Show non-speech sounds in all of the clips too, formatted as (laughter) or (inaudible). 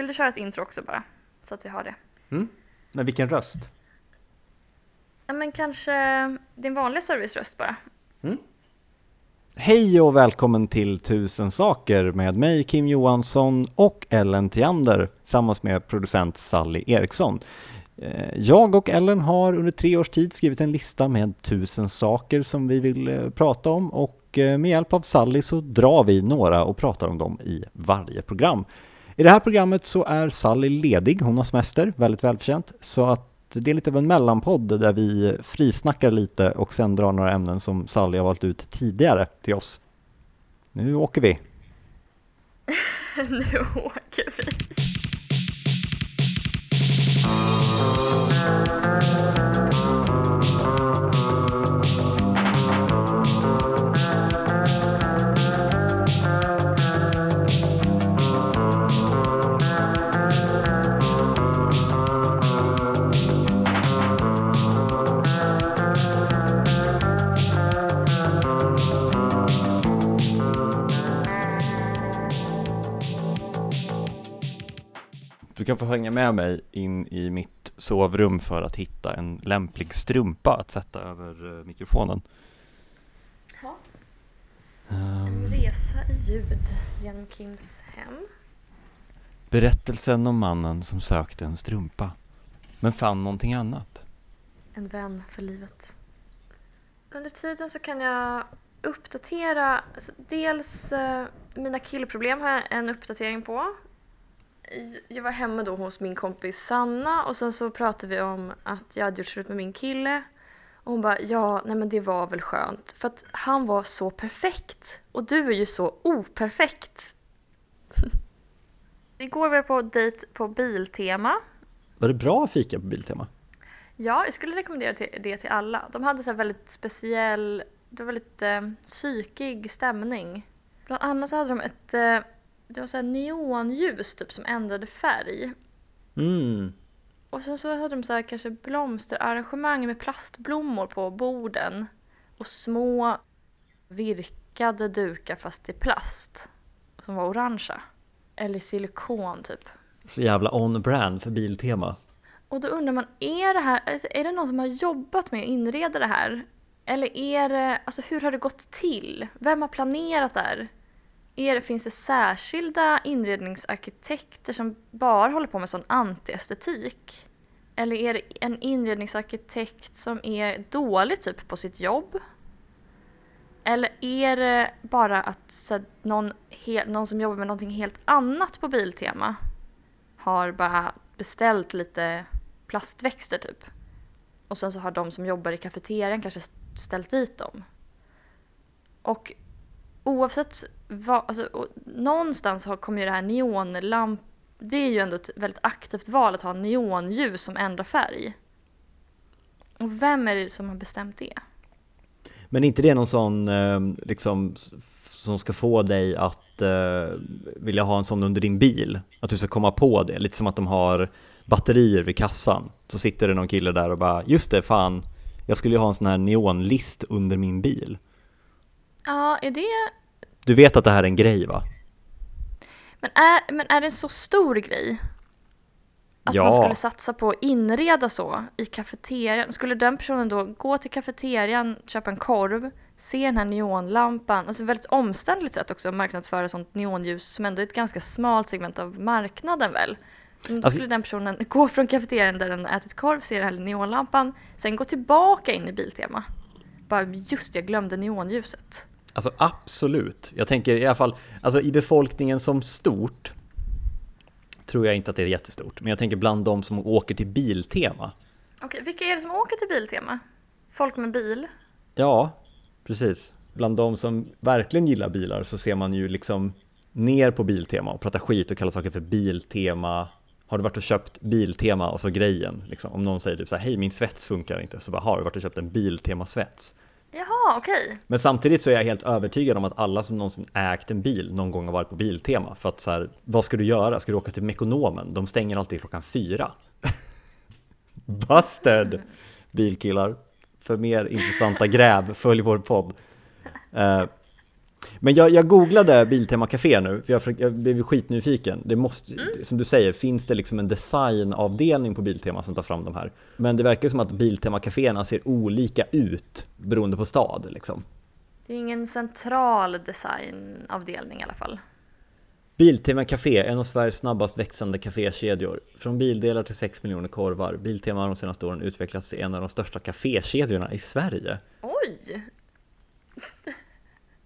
Vill du köra ett intro också bara? Så att vi har det. Mm. Men vilken röst? Ja, men kanske din vanliga serviceröst bara. Hej och välkommen till Tusen saker med mig Kim Johansson och Ellen Theander tillsammans med producent Sally Eriksson. Eh, Jag och Ellen har under tre års tid skrivit en lista med tusen saker som vi vill eh, prata om och eh, med hjälp av Sally så drar vi några och pratar om dem i varje program. I det här programmet så är Sally ledig, hon har semester, väldigt välförtjänt, så att det är lite av en mellanpodd där vi frisnackar lite och sen drar några ämnen som Sally har valt ut tidigare till oss. Nu åker vi! (laughs) nu åker vi. Du kan få hänga med mig in i mitt sovrum för att hitta en lämplig strumpa att sätta över eh, mikrofonen. Ja. Ehm, En resa i ljud genom Kims hem. berättelsen om mannen som sökte en strumpa, men fann någonting annat. En vän för livet. Under tiden så kan jag uppdatera, alltså dels eh, mina killproblem har jag en uppdatering på. Jag var hemma då hos min kompis Sanna och sen så pratade vi om att jag hade gjort slut med min kille. Och hon bara, ja, nej men det var väl skönt. För att han var så perfekt. Och du är ju så operfekt. (laughs) Igår var jag på dejt på Biltema. Var det bra fika på Biltema? Ja, jag skulle rekommendera det till alla. De hade så väldigt speciell, det var väldigt eh, psykig stämning. Bland annat så hade de ett, eh, det var så här neonljus typ som ändrade färg. Mm. Och sen så hade de så här kanske blomsterarrangemang med plastblommor på borden. Och små virkade dukar fast i plast. Som var orangea. Eller silikon typ. Så jävla on-brand för Biltema. Och då undrar man, är det här, alltså, är det någon som har jobbat med att inreda det här? Eller är det, alltså hur har det gått till? Vem har planerat det här? Är finns det särskilda inredningsarkitekter som bara håller på med sån antiestetik? Eller är det en inredningsarkitekt som är dålig typ på sitt jobb? Eller är det bara att så, någon, he, någon som jobbar med någonting helt annat på Biltema har bara beställt lite plastväxter typ. Och sen så har de som jobbar i kafeterian kanske ställt dit dem. Och oavsett vad, alltså, någonstans har, kommer ju det här neonlamp... Det är ju ändå ett väldigt aktivt val att ha neonljus som ändrar färg. Och vem är det som har bestämt det? Men är inte det någon sån, ehm, liksom, som ska få dig att eh, vilja ha en sån under din bil? Att du ska komma på det, lite som att de har batterier vid kassan. Så sitter det någon kille där och bara, just det, fan, jag skulle ju ha en sån här neonlist under min bil. Ja, är det... Du vet att det här är en grej va? Men är, men är det en så stor grej? Att Ja. man skulle satsa på att inreda så i kafeterian. Skulle den personen då gå till kafeterian, köpa en korv, se den här neonlampan, alltså väldigt omständligt sätt också att marknadsföra sånt neonljus som ändå är ett ganska smalt segment av marknaden väl? Men då Alltså- skulle den personen (laughs) gå från kafeterian där den ätit korv, se den här neonlampan, sen gå tillbaka in i Biltema. Bara just jag glömde neonljuset. Alltså absolut. Jag tänker i alla fall, alltså i befolkningen som stort tror jag inte att det är jättestort. Men jag tänker bland de som åker till Biltema. Okej, vilka är det som åker till Biltema? Folk med bil? Ja, precis. Bland de som verkligen gillar bilar så ser man ju liksom ner på Biltema och pratar skit och kallar saker för Biltema. Har du varit och köpt Biltema och så grejen? Liksom. Om någon säger typ så här, hej min svets funkar inte, så bara, har du varit och köpt en Biltema-svets? Jaha, okej. Men samtidigt så är jag helt övertygad om att alla som någonsin ägt en bil någon gång har varit på Biltema. För att så här, vad ska du göra? Ska du åka till Mekonomen? De stänger alltid klockan fyra. (laughs) Busted! Bilkillar. För mer intressanta gräv, följ vår podd. Uh, men jag, jag googlade Biltema Café nu, för jag, jag blev skitnyfiken. Det måste, som du säger, finns det liksom en designavdelning på Biltema som tar fram de här? Men det verkar som att Biltema Caféerna ser olika ut beroende på stad liksom. Det är ingen central designavdelning i alla fall. Biltema Café, en av Sveriges snabbast växande kafékedjor. Från bildelar till 6 miljoner korvar. Biltema har de senaste åren utvecklats till en av de största kafékedjorna i Sverige. Oj!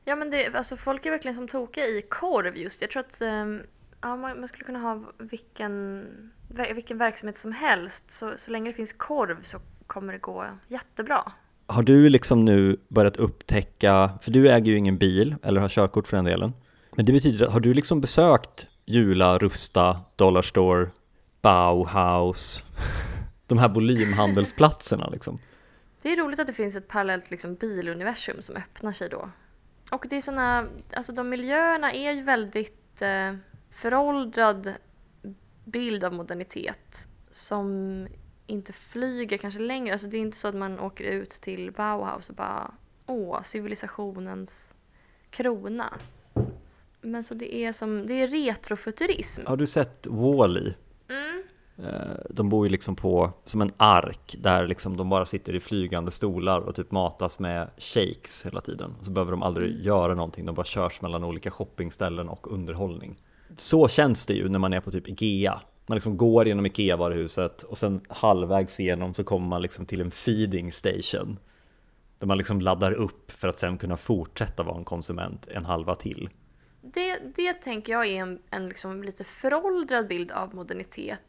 Ja men det, alltså folk är verkligen som tokiga i korv just. Jag tror att ehm, ja, man, man skulle kunna ha vilken, vilken verksamhet som helst. Så, så länge det finns korv så kommer det gå jättebra. Har du liksom nu börjat upptäcka, för du äger ju ingen bil, eller har körkort för den delen. Men det betyder, har du liksom besökt Jula, Rusta, Dollarstore, Bauhaus, (laughs) de här volymhandelsplatserna liksom? Det är roligt att det finns ett parallellt liksom, biluniversum som öppnar sig då. Och det är såna, alltså de miljöerna är ju väldigt eh, föråldrad bild av modernitet som inte flyger kanske längre. Alltså det är inte så att man åker ut till Bauhaus och bara åh, civilisationens krona. Men så det är som, det är retrofuturism. Har du sett Wall-E? Mm. Eh, De bor ju liksom på, som en ark, där liksom de bara sitter i flygande stolar och typ matas med shakes hela tiden. Så behöver de aldrig göra någonting, de bara körs mellan olika shoppingställen och underhållning. Så känns det ju när man är på typ Ikea. Man liksom går genom Ikea-varuhuset och sen halvvägs igenom så kommer man liksom till en feeding station. Där man liksom laddar upp för att sen kunna fortsätta vara en konsument en halva till. Det, det tänker jag är en, en liksom lite föråldrad bild av modernitet.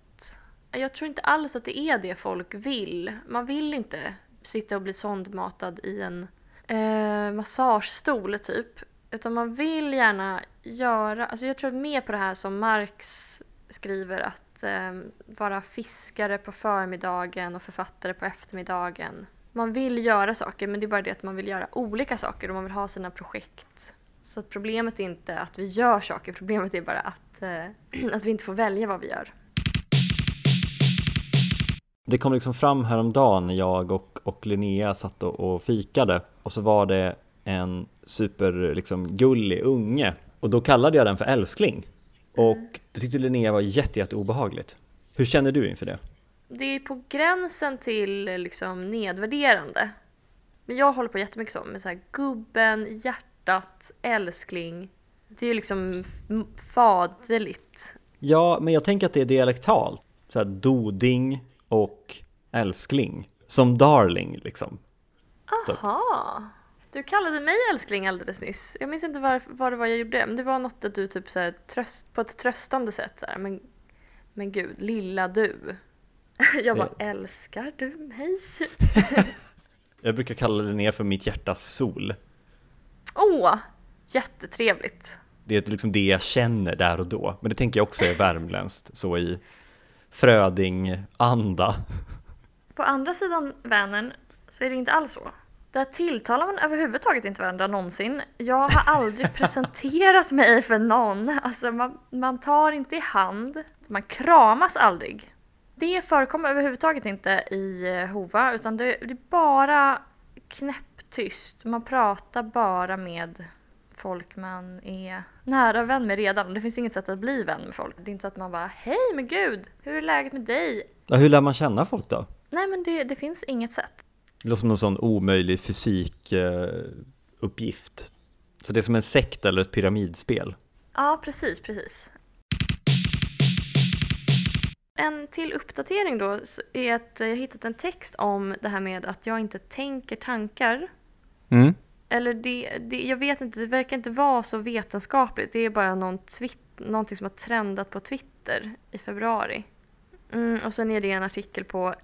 Jag tror inte alls att det är det folk vill. Man vill inte sitta och bli sondmatad i en eh, massagestol typ. Utan man vill gärna göra, alltså jag tror mer på det här som Marx skriver att eh, vara fiskare på förmiddagen och författare på eftermiddagen. Man vill göra saker men det är bara det att man vill göra olika saker och man vill ha sina projekt. Så att problemet är inte att vi gör saker, problemet är bara att, eh, (clears throat) att vi inte får välja vad vi gör. Det kom liksom fram häromdagen när jag och, och Linnea satt och, och fikade och så var det en super liksom, gullig unge och då kallade jag den för älskling och det tyckte Linnea var jätte, jätte obehagligt. Hur känner du inför det? Det är på gränsen till liksom nedvärderande. Men jag håller på jättemycket så med så här gubben, hjärtat, älskling. Det är ju liksom faderligt. Ja, men jag tänker att det är dialektalt. Så här doding och älskling. Som darling liksom. Aha! Du kallade mig älskling alldeles nyss. Jag minns inte var, vad det var jag gjorde. Men det var något att du typ så här, tröst, på ett tröstande sätt så här, men, men gud, lilla du. (laughs) Jag bara, älskar du mig? (laughs) Jag brukar kalla Linnea för mitt hjärtas sol. Åh, jättetrevligt. Det är liksom det jag känner där och då. Men det tänker jag också är värmländskt, så i Fröding-anda. På andra sidan Vänern så är det inte alls så. Där tilltalar man överhuvudtaget inte varandra någonsin. Jag har aldrig (laughs) presenterat mig för någon. Alltså man, man tar inte i hand. Man kramas aldrig. Det förekommer överhuvudtaget inte i eh, Hova utan det, det är bara knäpptyst. Man pratar bara med folk man är nära vän med redan. Det finns inget sätt att bli vän med folk. Det är inte så att man bara Hej men gud, hur är läget med dig? Ja, hur lär man känna folk då? Nej men det, det finns inget sätt. Det låter som någon sån omöjlig fysikuppgift. Så det är som en sekt eller ett pyramidspel. Ja, precis, precis. En till uppdatering då är att jag hittat en text om det här med att jag inte tänker tankar. Mm. Eller det, det, jag vet inte, det verkar inte vara så vetenskapligt. Det är bara någon twitt, någonting som har trendat på Twitter i februari. Mm, och sen är det en artikel på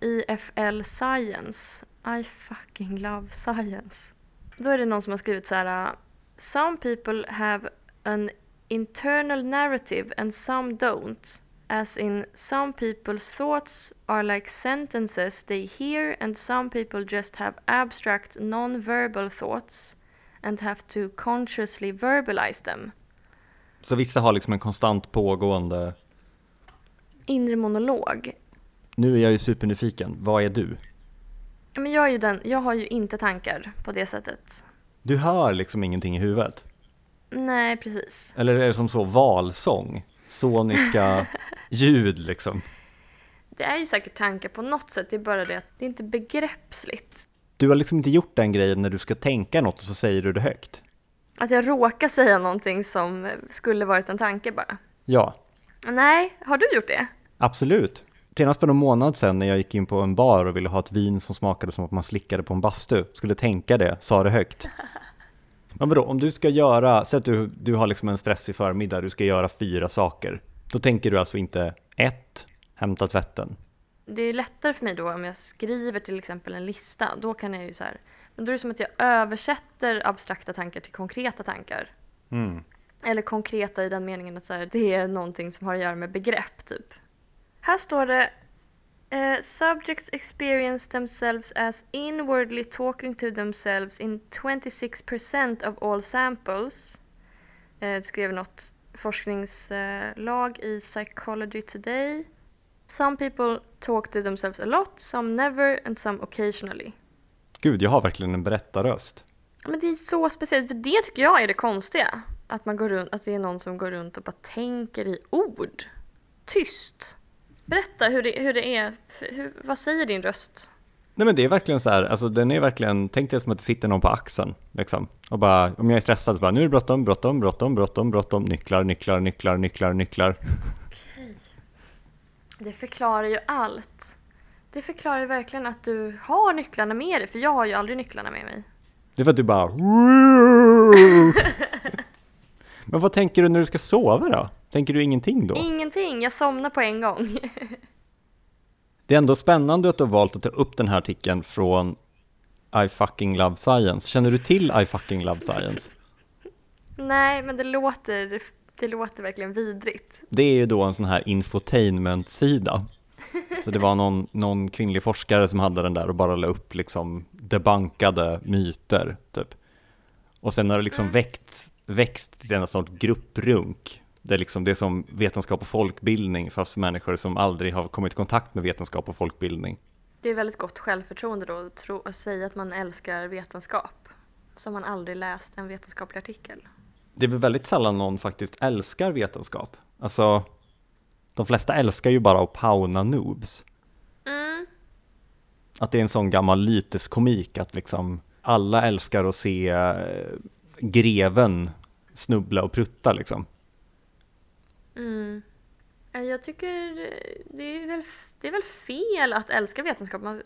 IFL Science. I fucking love science. Då är det någon som har skrivit så här. Äh, some people have an internal narrative and some don't. As in, some people's thoughts are like sentences they hear, and some people just have abstract non-verbal thoughts and have to consciously verbalize them. Så vissa har liksom en konstant pågående... Inre monolog. Nu är jag ju supernyfiken, vad är du? Men jag, är ju den, jag har ju inte tankar på det sättet. Du hör liksom ingenting i huvudet. Nej, precis. Eller är det som så valsång? Soniska ljud liksom? Det är ju säkert tankar på något sätt, det är bara det att det är inte begreppsligt. Du har liksom inte gjort den grejen när du ska tänka något och så säger du det högt? Att jag råkar säga någonting som skulle varit en tanke bara. Ja, Nej, har du gjort det? absolut. Senast för någon månad sedan när jag gick in på en bar och ville ha ett vin som smakade som att man slickade på en bastu, skulle tänka det, sa det högt. Men vadå, om du ska göra, säg att du, du har liksom en stressig förmiddag, du ska göra fyra saker. Då tänker du alltså inte ett, hämta tvätten. Det är lättare för mig då om jag skriver till exempel en lista. Då kan jag ju så här, men då är det som att jag översätter abstrakta tankar till konkreta tankar. Mm. Eller konkreta i den meningen att så här, det är någonting som har att göra med begrepp typ. Här står det eh, Subjects experience themselves as inwardly talking to themselves in 26% of all samples. Det skrev något forskningslag i Psychology Today. Some people talk to themselves a lot, some never and some occasionally. Gud, jag har verkligen en berättarröst. Men det är så speciellt, för det tycker jag är det konstiga. Att, man går runt, att det är någon som går runt och bara tänker i ord. Tyst. Berätta hur det, hur det är. Hur, vad säger din röst? Nej men det är verkligen så här, alltså den är verkligen, tänk dig som att det sitter någon på axeln liksom. Och bara, om jag är stressad så bara, nu är det bråttom, bråttom, bråttom, bråttom, bråttom, nycklar, nycklar, nycklar, nycklar, nycklar. Okej. Det förklarar ju allt. Det förklarar ju verkligen att du har nycklarna med dig, för jag har ju aldrig nycklarna med mig. Det är för att du bara (laughs) Men vad tänker du när du ska sova då? Tänker du ingenting då? Ingenting, jag somnar på en gång. (laughs) Det är ändå spännande att du har valt att ta upp den här artikeln från I fucking love science. Känner du till I fucking love science? Nej, men det låter, det låter verkligen vidrigt. Det är ju då en sån här infotainment-sida. Så det var någon, någon kvinnlig forskare som hade den där och bara la upp liksom debankade myter, typ. Och sen har det liksom växt, växt till en sorts grupprunk. Det är liksom det är som vetenskap och folkbildning fast för människor som aldrig har kommit i kontakt med vetenskap och folkbildning. Det är väldigt gott självförtroende då att, tro, att säga att man älskar vetenskap. Som man aldrig läst en vetenskaplig artikel. Det är väl väldigt sällan någon faktiskt älskar vetenskap. Alltså, de flesta älskar ju bara att pauna noobs. Mm. Att det är en sån gammal lyteskomik att liksom alla älskar att se eh, greven snubbla och prutta liksom. Mm. Ja, Jag tycker det är, väl, det är väl fel att älska vetenskap. Man,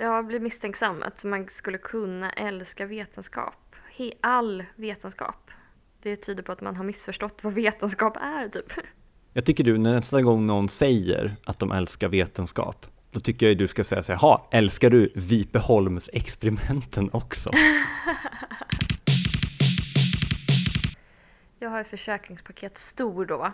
jag, blir misstänksam att man skulle kunna älska vetenskap. All vetenskap. Det tyder på att man har missförstått vad vetenskap är typ. Jag tycker du, nästa gång någon säger att de älskar vetenskap, då tycker jag du ska säga så här, "Ha, älskar du Vipeholms-experimenten också? (laughs) Jag har ett försäkringspaket stor då.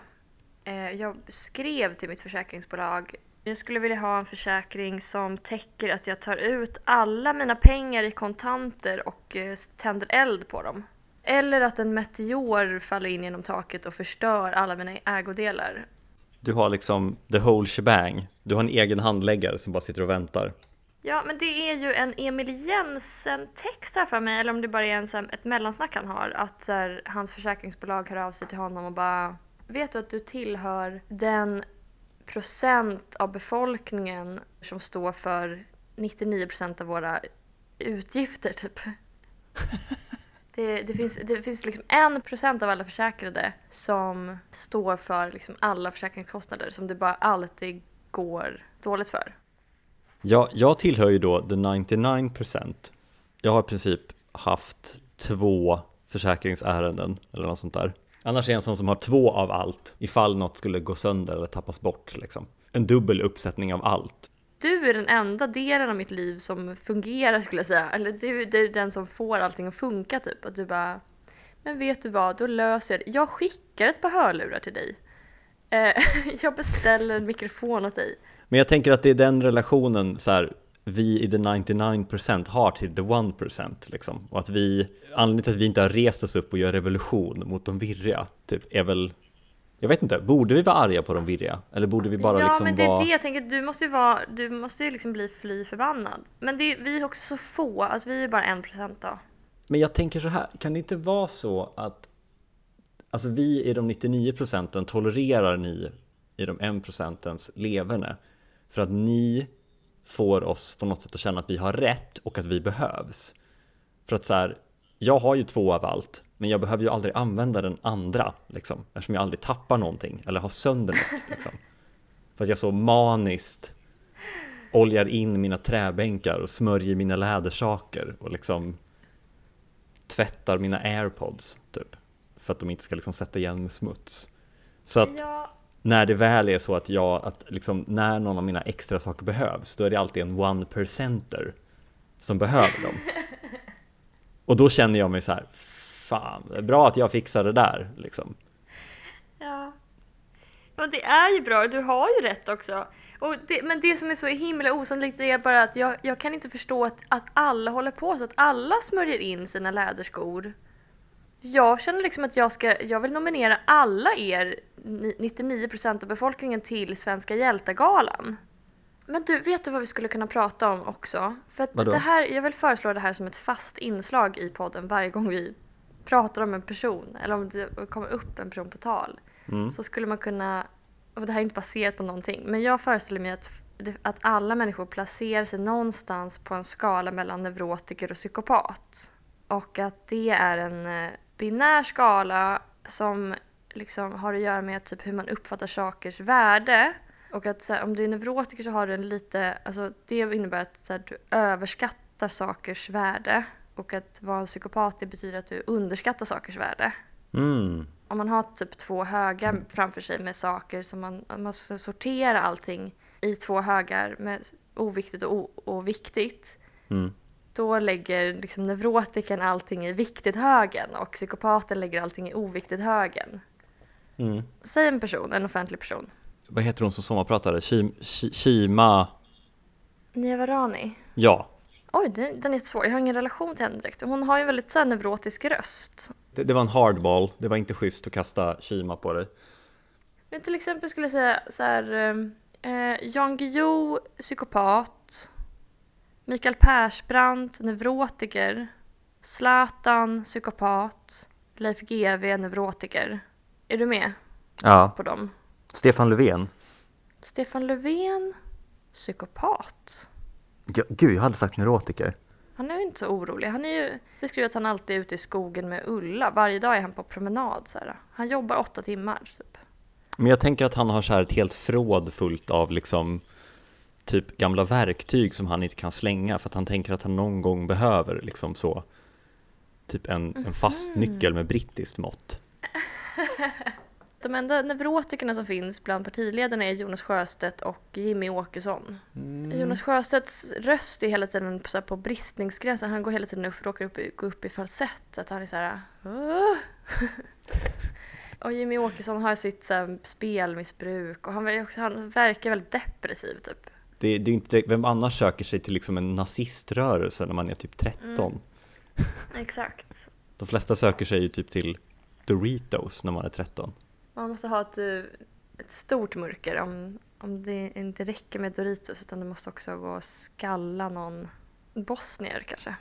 Eh, jag skrev till mitt försäkringsbolag jag skulle vilja ha en försäkring som täcker att jag tar ut alla mina pengar i kontanter och eh, tänder eld på dem. Eller att en meteor faller in genom taket och förstör alla mina ägodelar. Du har liksom the whole shebang. Du har en egen handläggare som bara sitter och väntar. Ja, men det är ju en Emil Jensen-text här för mig, eller om det bara är en, så här, ett mellansnack han har. Att så här, hans försäkringsbolag hör av sig till honom och bara Vet du att du tillhör den procent av befolkningen som står för 99% av våra utgifter, typ. (laughs) Det, det, finns, det finns liksom en procent av alla försäkrade som står för liksom alla försäkringskostnader som det bara alltid går dåligt för. Jag, jag tillhör ju då the 99%. Jag har i princip haft två försäkringsärenden eller något sånt där. Annars är jag en sån som har två av allt ifall något skulle gå sönder eller tappas bort liksom. En dubbel uppsättning av allt. Du är den enda delen av mitt liv som fungerar skulle jag säga. Eller du, du är den som får allting att funka typ. Att du bara, men vet du vad, då löser jag det. Jag skickar ett par hörlurar till dig. Eh, (laughs) jag beställer en mikrofon åt dig. Men jag tänker att det är den relationen så här, vi i the 99% har till the 1% liksom. Och att vi, anledningen till att vi inte har rest oss upp och gör revolution mot de virriga, typ, är väl jag vet inte, borde vi vara arga på de virriga? Eller borde vi bara ja, liksom men det är vara... det jag tänker. Du måste ju, vara, du måste ju liksom bli fly förbannad. Men det, vi är också så få. Alltså vi är bara en procent då. Men jag tänker så här, kan det inte vara så att alltså vi i de 99 procenten tolererar ni i de 1 procentens leverne för att ni får oss på något sätt att känna att vi har rätt och att vi behövs. För att så här, jag har ju två av allt, men jag behöver ju aldrig använda den andra, liksom, eftersom jag aldrig tappar någonting eller har sönder något. Liksom. För att jag så maniskt oljar in mina träbänkar och smörjer mina lädersaker och liksom tvättar mina airpods, typ. För att de inte ska liksom sätta igen med smuts. Så att Ja, när det väl är så att jag, att liksom när någon av mina extra saker behövs, då är det alltid en one percenter som behöver dem. (laughs) Och då känner jag mig så här, fan, det är bra att jag fixar det där, liksom. ja. Och det är ju bra, du har ju rätt också. Och det, men det som är så himla osannolikt är bara att jag, jag kan inte förstå att, att alla håller på så, att alla smörjer in sina läderskor. Jag känner liksom att jag ska, jag vill nominera alla er, ni- 99% av befolkningen, till Svenska hjältegalan. Men du, vet du vad vi skulle kunna prata om också? För det här, jag vill föreslå det här som ett fast inslag i podden varje gång vi pratar om en person, eller om det kommer upp en person på tal. Mm. Så skulle man kunna, och det här är inte baserat på någonting, men jag föreställer mig att, att alla människor placerar sig någonstans på en skala mellan neurotiker och psykopat. Och att det är en eh, binär skala som liksom har att göra med typ hur man uppfattar sakers värde. Och att här, om du är neurotiker så har du en lite, alltså det innebär att här, du överskattar sakers värde. Och att vara en psykopat det betyder att du underskattar sakers värde. Mm. Om man har typ två högar framför sig med saker som man, man ska sortera allting i två högar med oviktigt och, och viktigt. Mm. Då lägger liksom neurotikern allting i viktigt-högen och psykopaten lägger allting i oviktigt-högen. Mm. Säg en person, en offentlig person. Vad heter hon som sommarpratade? Kim, Ki- Kima? Nia Varani. Ja, Oj, den är jättesvår. Jag har ingen relation till henne direkt. Hon har ju en väldigt så neurotisk röst. det, det var en hardball. Det var inte schysst att kasta Kima på dig. Men till exempel skulle jag säga så här, eh, Jan Guillou, psykopat. Mikael Persbrandt, neurotiker. Zlatan, psykopat. Leif GW, neurotiker. Är du med Ja. på dem? Stefan Löfven? Stefan Löfven, psykopat. Ja, gud, jag hade sagt neurotiker. Han är ju inte så orolig. Han är ju beskriver att han alltid är ute i skogen med Ulla. Varje dag är han på promenad. Så här. Han jobbar åtta timmar typ. Men jag tänker att han har så här ett helt förråd fullt av liksom typ gamla verktyg som han inte kan slänga för att han tänker att han någon gång behöver liksom så typ en, en fast nyckel med brittiskt mått. (laughs) De enda neurotikerna som finns bland partiledarna är Jonas Sjöstedt och Jimmy Åkesson. Jonas Sjöstedts röst är hela tiden på, på bristningsgränsen. Han går hela tiden upp, råkar upp, i- gå upp i falsett. Att han är så här... "Åh." (laughs) och Jimmy Åkesson har sitt så här, spelmissbruk och han, verkar också, han verkar väldigt depressiv typ. Det, det är inte direkt, vem annars söker sig till liksom en naziströrelse när man är typ 13? Exakt. (laughs) De flesta söker sig ju typ till Doritos när man är 13. Man måste ha ett, eh, ett stort mörker om, om det inte räcker med Doritos utan det måste också gå att skalla någon bosnier kanske.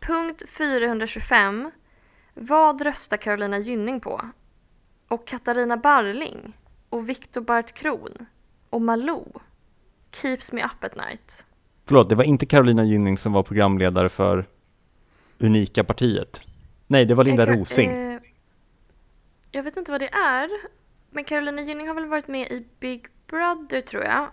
Punkt 425. Vad röstar Carolina Gynning på? Och Katarina Barling? Och Viktor Bart Kron? Och Malou? Keeps me up at night. Förlåt, det var inte Carolina Gynning som var programledare för Unika partiet. Nej, det var Linda Eh, Ka- Rosing. eh, jag vet inte vad det är. Men Carolina Gynning har väl varit med i Big Brother tror jag.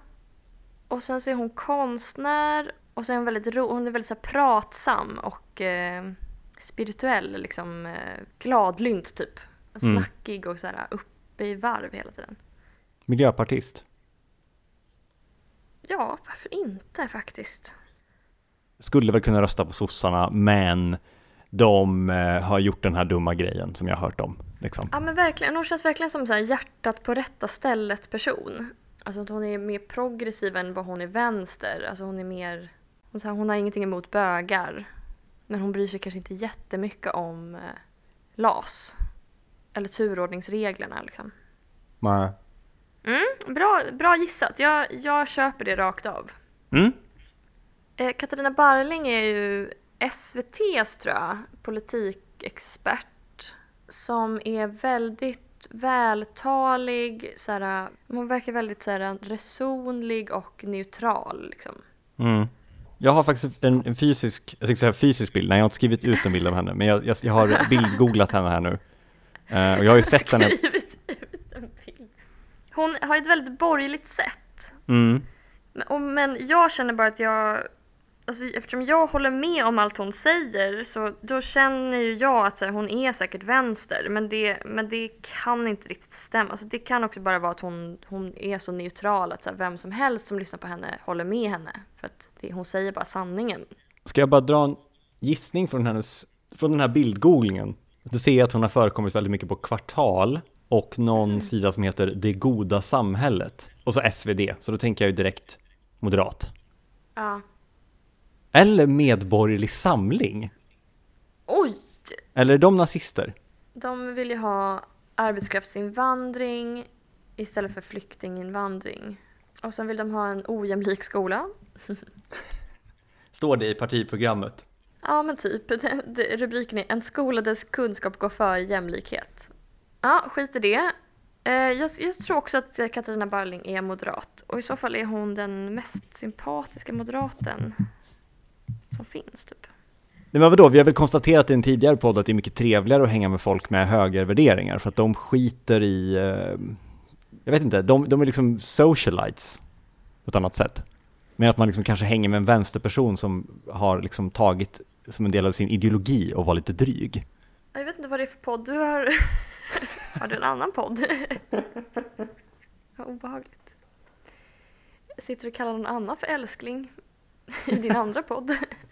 Och sen så är hon konstnär och så är hon väldigt, ro- hon är väldigt så pratsam och eh, spirituell, liksom eh, gladlynt typ. Mm. Snackig och så här uppe i varv hela tiden. Miljöpartist. Ja, varför inte faktiskt? Skulle väl kunna rösta på sossarna, men de eh, har gjort den här dumma grejen som jag har hört om. Liksom. Ja men verkligen, hon känns verkligen som så här hjärtat på rätta stället person. Alltså att hon är mer progressiv än vad hon är vänster. Alltså hon är mer, hon, här, hon har ingenting emot bögar. Men hon bryr sig kanske inte jättemycket om eh, LAS. Eller turordningsreglerna liksom. Nej. Mm, bra, bra gissat, jag, jag köper det rakt av. Mm. Eh, Katarina Barling är ju SVTs, tror jag, politikexpert som är väldigt vältalig, såhär, hon verkar väldigt såhär, resonlig och neutral. Liksom. Mm. Jag har faktiskt en, en fysisk, jag tänkte säga fysisk bild, nej jag har inte skrivit ut en bild av henne, men jag, jag, jag har bildgooglat henne här nu. Uh, och jag har ju (laughs) sett henne... Hon har ett väldigt borgerligt sätt. Mm. Men, och, men jag känner bara att jag Alltså, eftersom jag håller med om allt hon säger så då känner ju jag att här, hon är säkert vänster men det, men det kan inte riktigt stämma. Alltså, det kan också bara vara att hon, hon är så neutral att så här, vem som helst som lyssnar på henne håller med henne. För att det, hon säger bara sanningen. Ska jag bara dra en gissning från, hennes, från den här bildgooglingen? Du ser att hon har förekommit väldigt mycket på Kvartal och någon mm. sida som heter Det goda samhället och så SvD, så då tänker jag ju direkt moderat. Ja. Eller Medborgerlig Samling. Oj! Eller är de nazister? De vill ju ha arbetskraftsinvandring istället för flyktinginvandring. Och sen vill de ha en ojämlik skola. Står det i partiprogrammet? Ja, men typ. Rubriken är En skola där kunskap går före jämlikhet. Ja, skit i det. Eh, jag, jag, tror också att Katarina Barling är moderat och i så fall är hon den mest sympatiska moderaten som finns typ. Nej men vadå, vi har väl konstaterat i en tidigare podd att det är mycket trevligare att hänga med folk med högervärderingar för att de skiter i, eh, jag vet inte, de, de är liksom socialites på ett annat sätt. Men att man liksom kanske hänger med en vänsterperson som har liksom tagit som en del av sin ideologi och var lite dryg. Jag vet inte vad det är för podd du har. (laughs) har du en annan podd? vad (laughs) obehagligt. Sitter du och kallar någon annan för älskling i din andra podd? (laughs)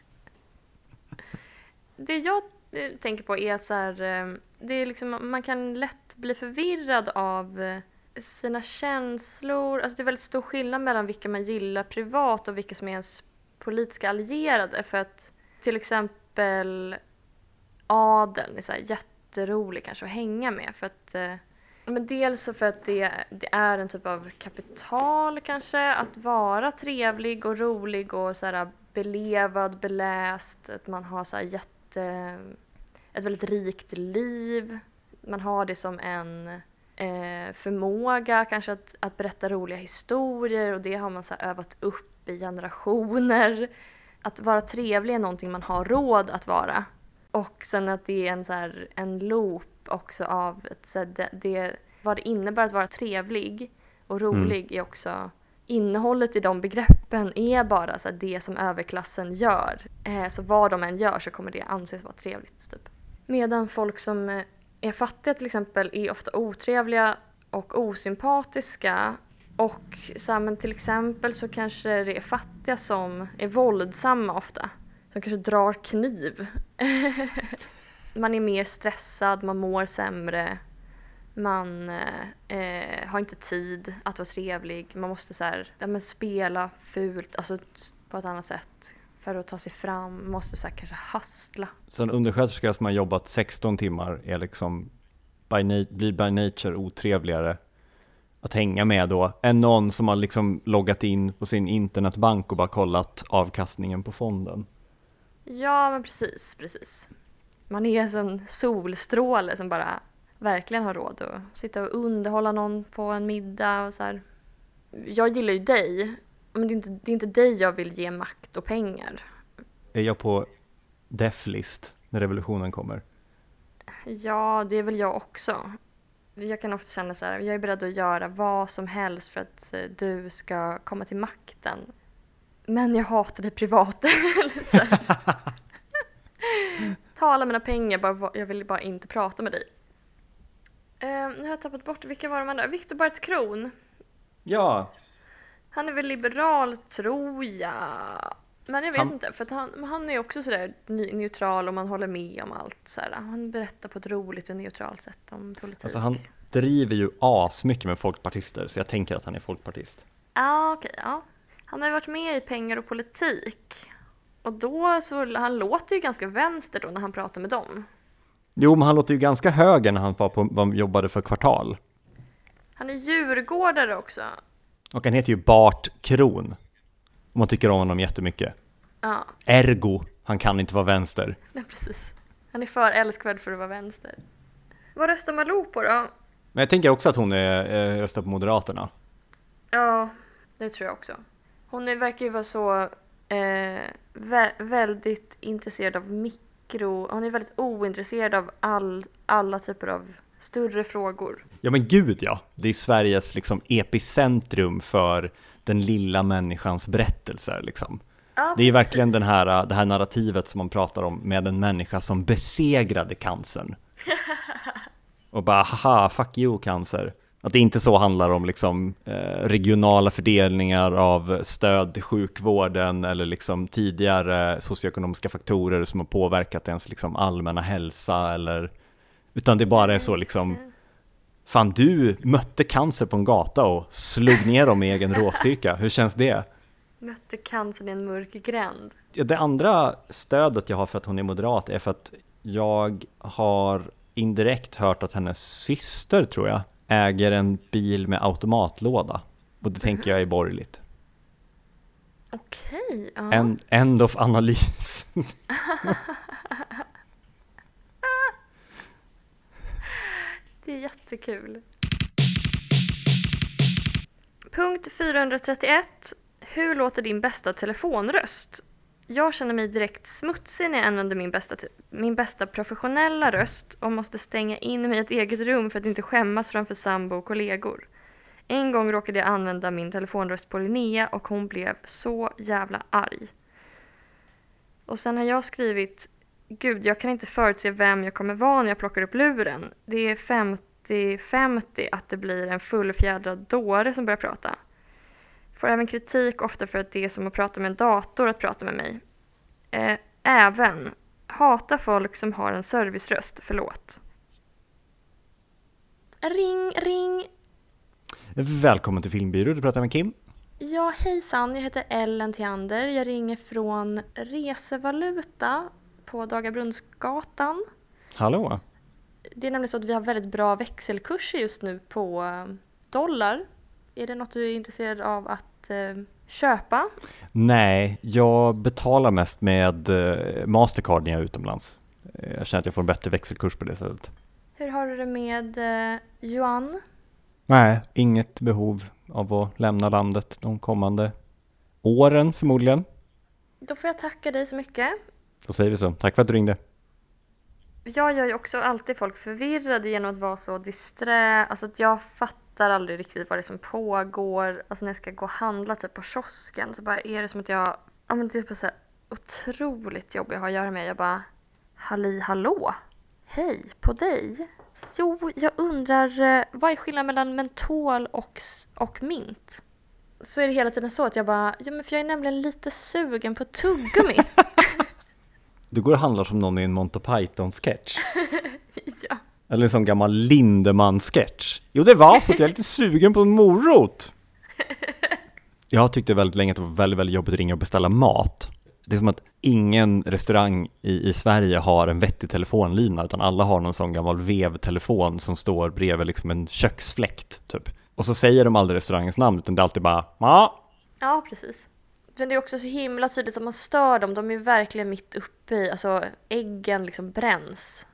det jag eh, tänker på är så här, eh, det är liksom, man kan lätt bli förvirrad av eh, sina känslor. Alltså det är väldigt stor skillnad mellan vilka man gillar privat och vilka som är ens politiska allierade. För att till exempel adeln är så här jätterolig kanske att hänga med. För att, men dels för att det, det är en typ av kapital kanske, att vara trevlig och rolig och så här belevad, beläst, att man har så jätte Eh, ett väldigt rikt liv. Man har det som en eh, förmåga kanske att, att berätta roliga historier och det har man så övat upp i generationer. Att vara trevlig är någonting man har råd att vara. Och sen att det är en, så här, en loop också av ett, så det, det, vad det innebär att vara trevlig och rolig mm. är också innehållet i de begreppen är bara så det som överklassen gör. Eh, så vad de än gör så kommer det anses vara trevligt. Typ. Medan folk som eh, är fattiga till exempel är ofta otrevliga och osympatiska. Och så här, men till exempel så kanske det är fattiga som är våldsamma ofta. Som kanske drar kniv. (laughs) man är mer stressad, man mår sämre man eh, har inte tid att vara trevlig. Man måste så här, ja, men spela fult, alltså på ett annat sätt för att ta sig fram. Man måste så här, kanske hastla. Så en undersköterska som har jobbat 16 timmar är liksom by blir by nature otrevligare att hänga med då än någon som har liksom loggat in på sin internetbank och bara kollat avkastningen på fonden. Ja, men precis, precis. Man är en solstråle som bara verkligen har råd att sitta och underhålla någon på en middag och så här. Jag gillar ju dig, men det är, inte, det är inte dig jag vill ge makt och pengar. Är jag på deflist när revolutionen kommer? Ja, det är väl jag också. Jag kan ofta känna så här, jag är beredd att göra vad som helst för att eh, du ska komma till makten. Men jag hatar dig privat. (laughs) (laughs) Ta alla mina pengar, bara, jag vill bara inte prata med dig. Uh, nu har jag tappat bort, vilka var de andra? Viktor Bart Kron. Ja. Han är väl liberal, tror jag. Men jag vet han... inte, för han, han är också sådär neutral och man håller med om allt. Sådär. Han berättar på ett roligt och neutralt sätt om politik. Alltså han driver ju asmycket med folkpartister, så jag tänker att han är folkpartist. Ja, okej. Okay, ja. Han har ju varit med i Pengar och politik. Och då så, han låter ju ganska vänster då när han pratar med dem. Jo, men han låter ju ganska höger när han var på, var, jobbade för Kvartal. Han är djurgårdare också. Och han heter ju Bart Kron. Om man tycker om honom jättemycket. Ja, Ergo, han kan inte vara vänster. (laughs) nej, precis. Han är för älskvärd för att vara vänster. Vad röstar Malou på då? Men jag tänker också att hon är, eh, röstar på Moderaterna. Ja, det tror jag också. Hon är, verkar ju vara så eh, vä- väldigt intresserad av mikro... Hon är väldigt ointresserad av all, alla typer av större frågor. Ja men gud ja, det är Sveriges liksom epicentrum för den lilla människans berättelser liksom. Ja, Det är verkligen den här, det här narrativet som man pratar om med en människa som besegrade cancern. (laughs) Och bara haha, fuck you cancer. Att det inte så handlar om liksom eh, regionala fördelningar av stöd till sjukvården eller liksom tidigare socioekonomiska faktorer som har påverkat ens liksom allmänna hälsa eller utan det bara är så liksom Fan du mötte cancer på en gata och slog ner dem med egen (laughs) råstyrka, hur känns det? Mötte cancern i en mörk gränd. Det andra stödet jag har för att hon är moderat är för att jag har indirekt hört att hennes syster, tror jag, äger en bil med automatlåda. Och det tänker jag är borgerligt. Okej, ja. En, end of analys. Det är jättekul. Punkt 431. Hur låter din bästa telefonröst? Jag känner mig direkt smutsig när jag använder min bästa, min bästa professionella röst och måste stänga in mig i ett eget rum för att inte skämmas framför sambo och kollegor. En gång råkade jag använda min telefonröst på Linnea och hon blev så jävla arg. Och sen har jag skrivit Gud, jag kan inte förutse vem jag kommer vara när jag plockar upp luren. Det är 50-50 att det blir en fullfjädrad dåre som börjar prata. Får även kritik ofta för att det är som att prata med en dator att prata med mig. Eh, även hata folk som har en serviceröst, förlåt. Ring, ring. Välkommen till Filmbyrå, du pratar med Kim. Ja, hejsan, jag heter Ellen Theander. Jag ringer från Resevaluta på Dagabrunnsgatan. Hallå? Det är nämligen så att vi har väldigt bra växelkurser just nu på eh, dollar. Är det något du är intresserad av att eh, köpa? Nej, jag betalar mest med eh, Mastercard när jag är utomlands. Eh, Jag känner att jag får en bättre växelkurs på det sättet. Hur har du det med eh, yuan? Nej, inget behov av att lämna landet de kommande åren förmodligen. Då får jag tacka dig så mycket. Då säger vi så. Tack för att du ringde. Jag gör ju också alltid folk förvirrade genom att vara så disträ. Alltså att jag fattar aldrig riktigt vad det är som pågår. Alltså när jag ska gå och handla typ på kiosken så bara är det som att jag... Ja men det är på så här otroligt jobb jag har att göra med. Jag bara... Halli hallå! Hej på dig! Jo, jag undrar eh, vad är skillnaden mellan mentol och, och mint? Så är det hela tiden så att jag bara, ja men för jag är nämligen lite sugen på tuggummi. (laughs) Du går och handlar som någon i en Monty Python-sketch. (laughs) ja. Eller en sån gammal Lindemann-sketch. Jo, det var så att jag är lite (laughs) sugen på en morot. (laughs) Jag tyckte väldigt länge att det var väldigt, väldigt jobbigt att ringa och beställa mat. Det är som att ingen restaurang i, i Sverige har en vettig telefonlina, utan alla har någon sån gammal vevtelefon som står bredvid liksom en köksfläkt, typ. Och så säger de aldrig restaurangens namn, utan det är alltid bara ja. Ja, precis. Men det är också så himla tydligt att man stör dem. De är verkligen mitt uppe i, alltså äggen liksom bränns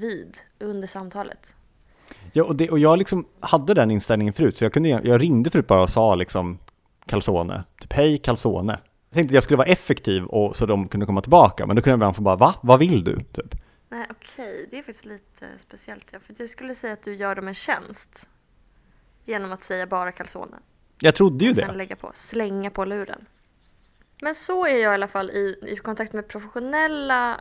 vid under samtalet. Ja, och, det, och jag liksom hade den inställningen förut, så jag, kunde, jag ringde förut bara och sa liksom calzone, typ hej calzone. Jag tänkte att jag skulle vara effektiv och så de kunde komma tillbaka, men då kunde jag ibland få bara va? Vad vill du? Typ. Nej, okej. Det är faktiskt lite speciellt. Ja. För jag skulle säga att du gör dem en tjänst. Genom att säga bara calzone. Jag trodde ju Och sen det. lägga på, slänga på luren. Men så är jag i alla fall i, i kontakt med professionella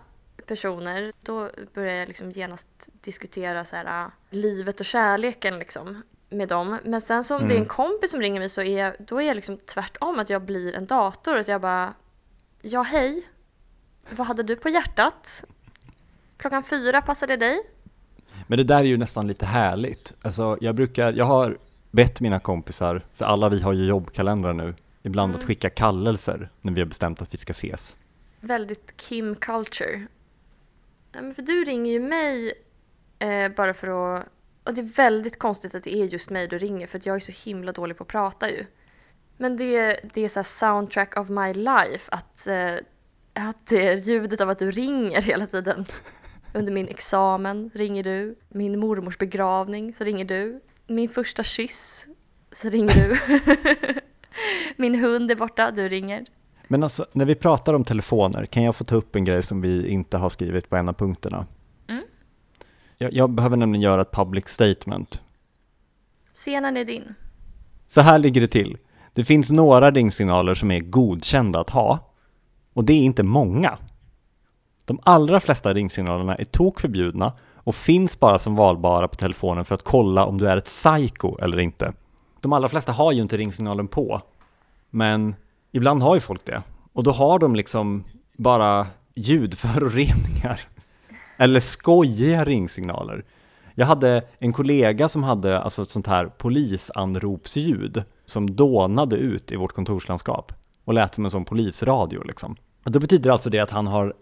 personer. Då börjar jag liksom genast diskutera så här, äh, livet och kärleken liksom, med dem. Men sen så om det är en kompis som ringer mig så är jag, då är jag liksom tvärtom, att jag blir en dator. Att jag bara, ja hej, vad hade du på hjärtat? Klockan fyra, passade det dig? Men det där är ju nästan lite härligt. Alltså, jag brukar, jag har bett mina kompisar, för alla vi har ju jobbkalendrar nu, ibland att skicka kallelser när vi har bestämt att vi ska ses. väldigt Kim culture. Men för du ringer ju mig eh, bara för att... Och det är väldigt konstigt att det är just mig du ringer för att jag är så himla dålig på att prata ju. Men det, det är så här soundtrack of my life att eh, att det är ljudet av att du ringer hela tiden. Under min examen ringer du. Min mormors begravning så ringer du. Min första kyss så ringer du. (laughs) Min hund är borta, du ringer. Men alltså, när vi pratar om telefoner, kan jag få ta upp en grej som vi inte har skrivit på en av punkterna? Mm. Jag, jag behöver nämligen göra ett public statement. Scenen är din. Så här ligger det till. Det finns några ringsignaler som är godkända att ha. Och det är inte många. De allra flesta ringsignalerna är tokförbjudna och finns bara som valbara på telefonen för att kolla om du är ett psycho eller inte. De allra flesta har ju inte ringsignalen på. Men ibland har ju folk det. Och då har de liksom bara ljudföroreningar. (laughs) Eller skojiga ringsignaler. Jag hade en kollega som hade alltså ett sånt här polisanropsljud som dånade ut i vårt kontorslandskap och lät som en sån polisradio liksom. Och då betyder alltså det att han har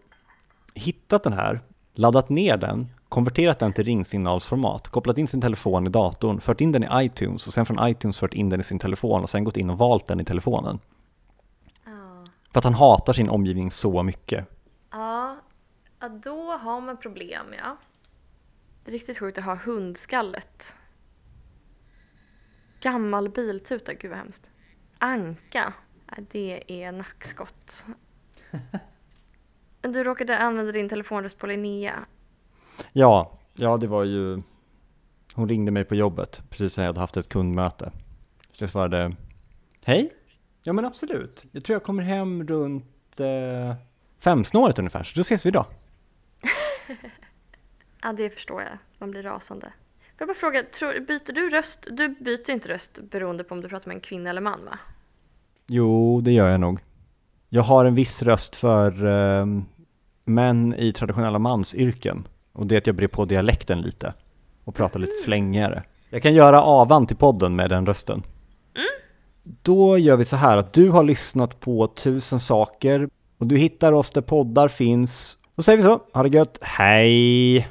hittat den här, laddat ner den, konverterat den till ringsignalsformat, kopplat in sin telefon i datorn, fört in den i iTunes och sen från iTunes fört in den i sin telefon och sen gått in och valt den i telefonen. För att han hatar sin omgivning så mycket. Ja, ja, då har man problem ja. Det är riktigt sjukt att ha hundskallet. Gammal biltuta, gud vad hemskt. Anka, det är nackskott. Du råkade använda din telefonröst på Linnea. Ja, ja det var ju, hon ringde mig på jobbet precis när jag hade haft ett kundmöte. Så jag svarade, hej? Ja men absolut, jag tror jag kommer hem runt eh, femsnåret ungefär, så då ses vi då. (laughs) Ja, det förstår jag. Man blir rasande. Får jag bara fråga, tror, byter du röst? Du byter inte röst beroende på om du pratar med en kvinna eller man va? Jo, det gör jag nog. Jag har en viss röst för eh, män i traditionella mansyrken. Och det är att jag brer på dialekten lite och pratar lite slängigare. Jag kan göra avan till podden med den rösten. Då gör vi så här att du har lyssnat på tusen saker och du hittar oss där poddar finns. Då säger vi så, ha det gött, hej!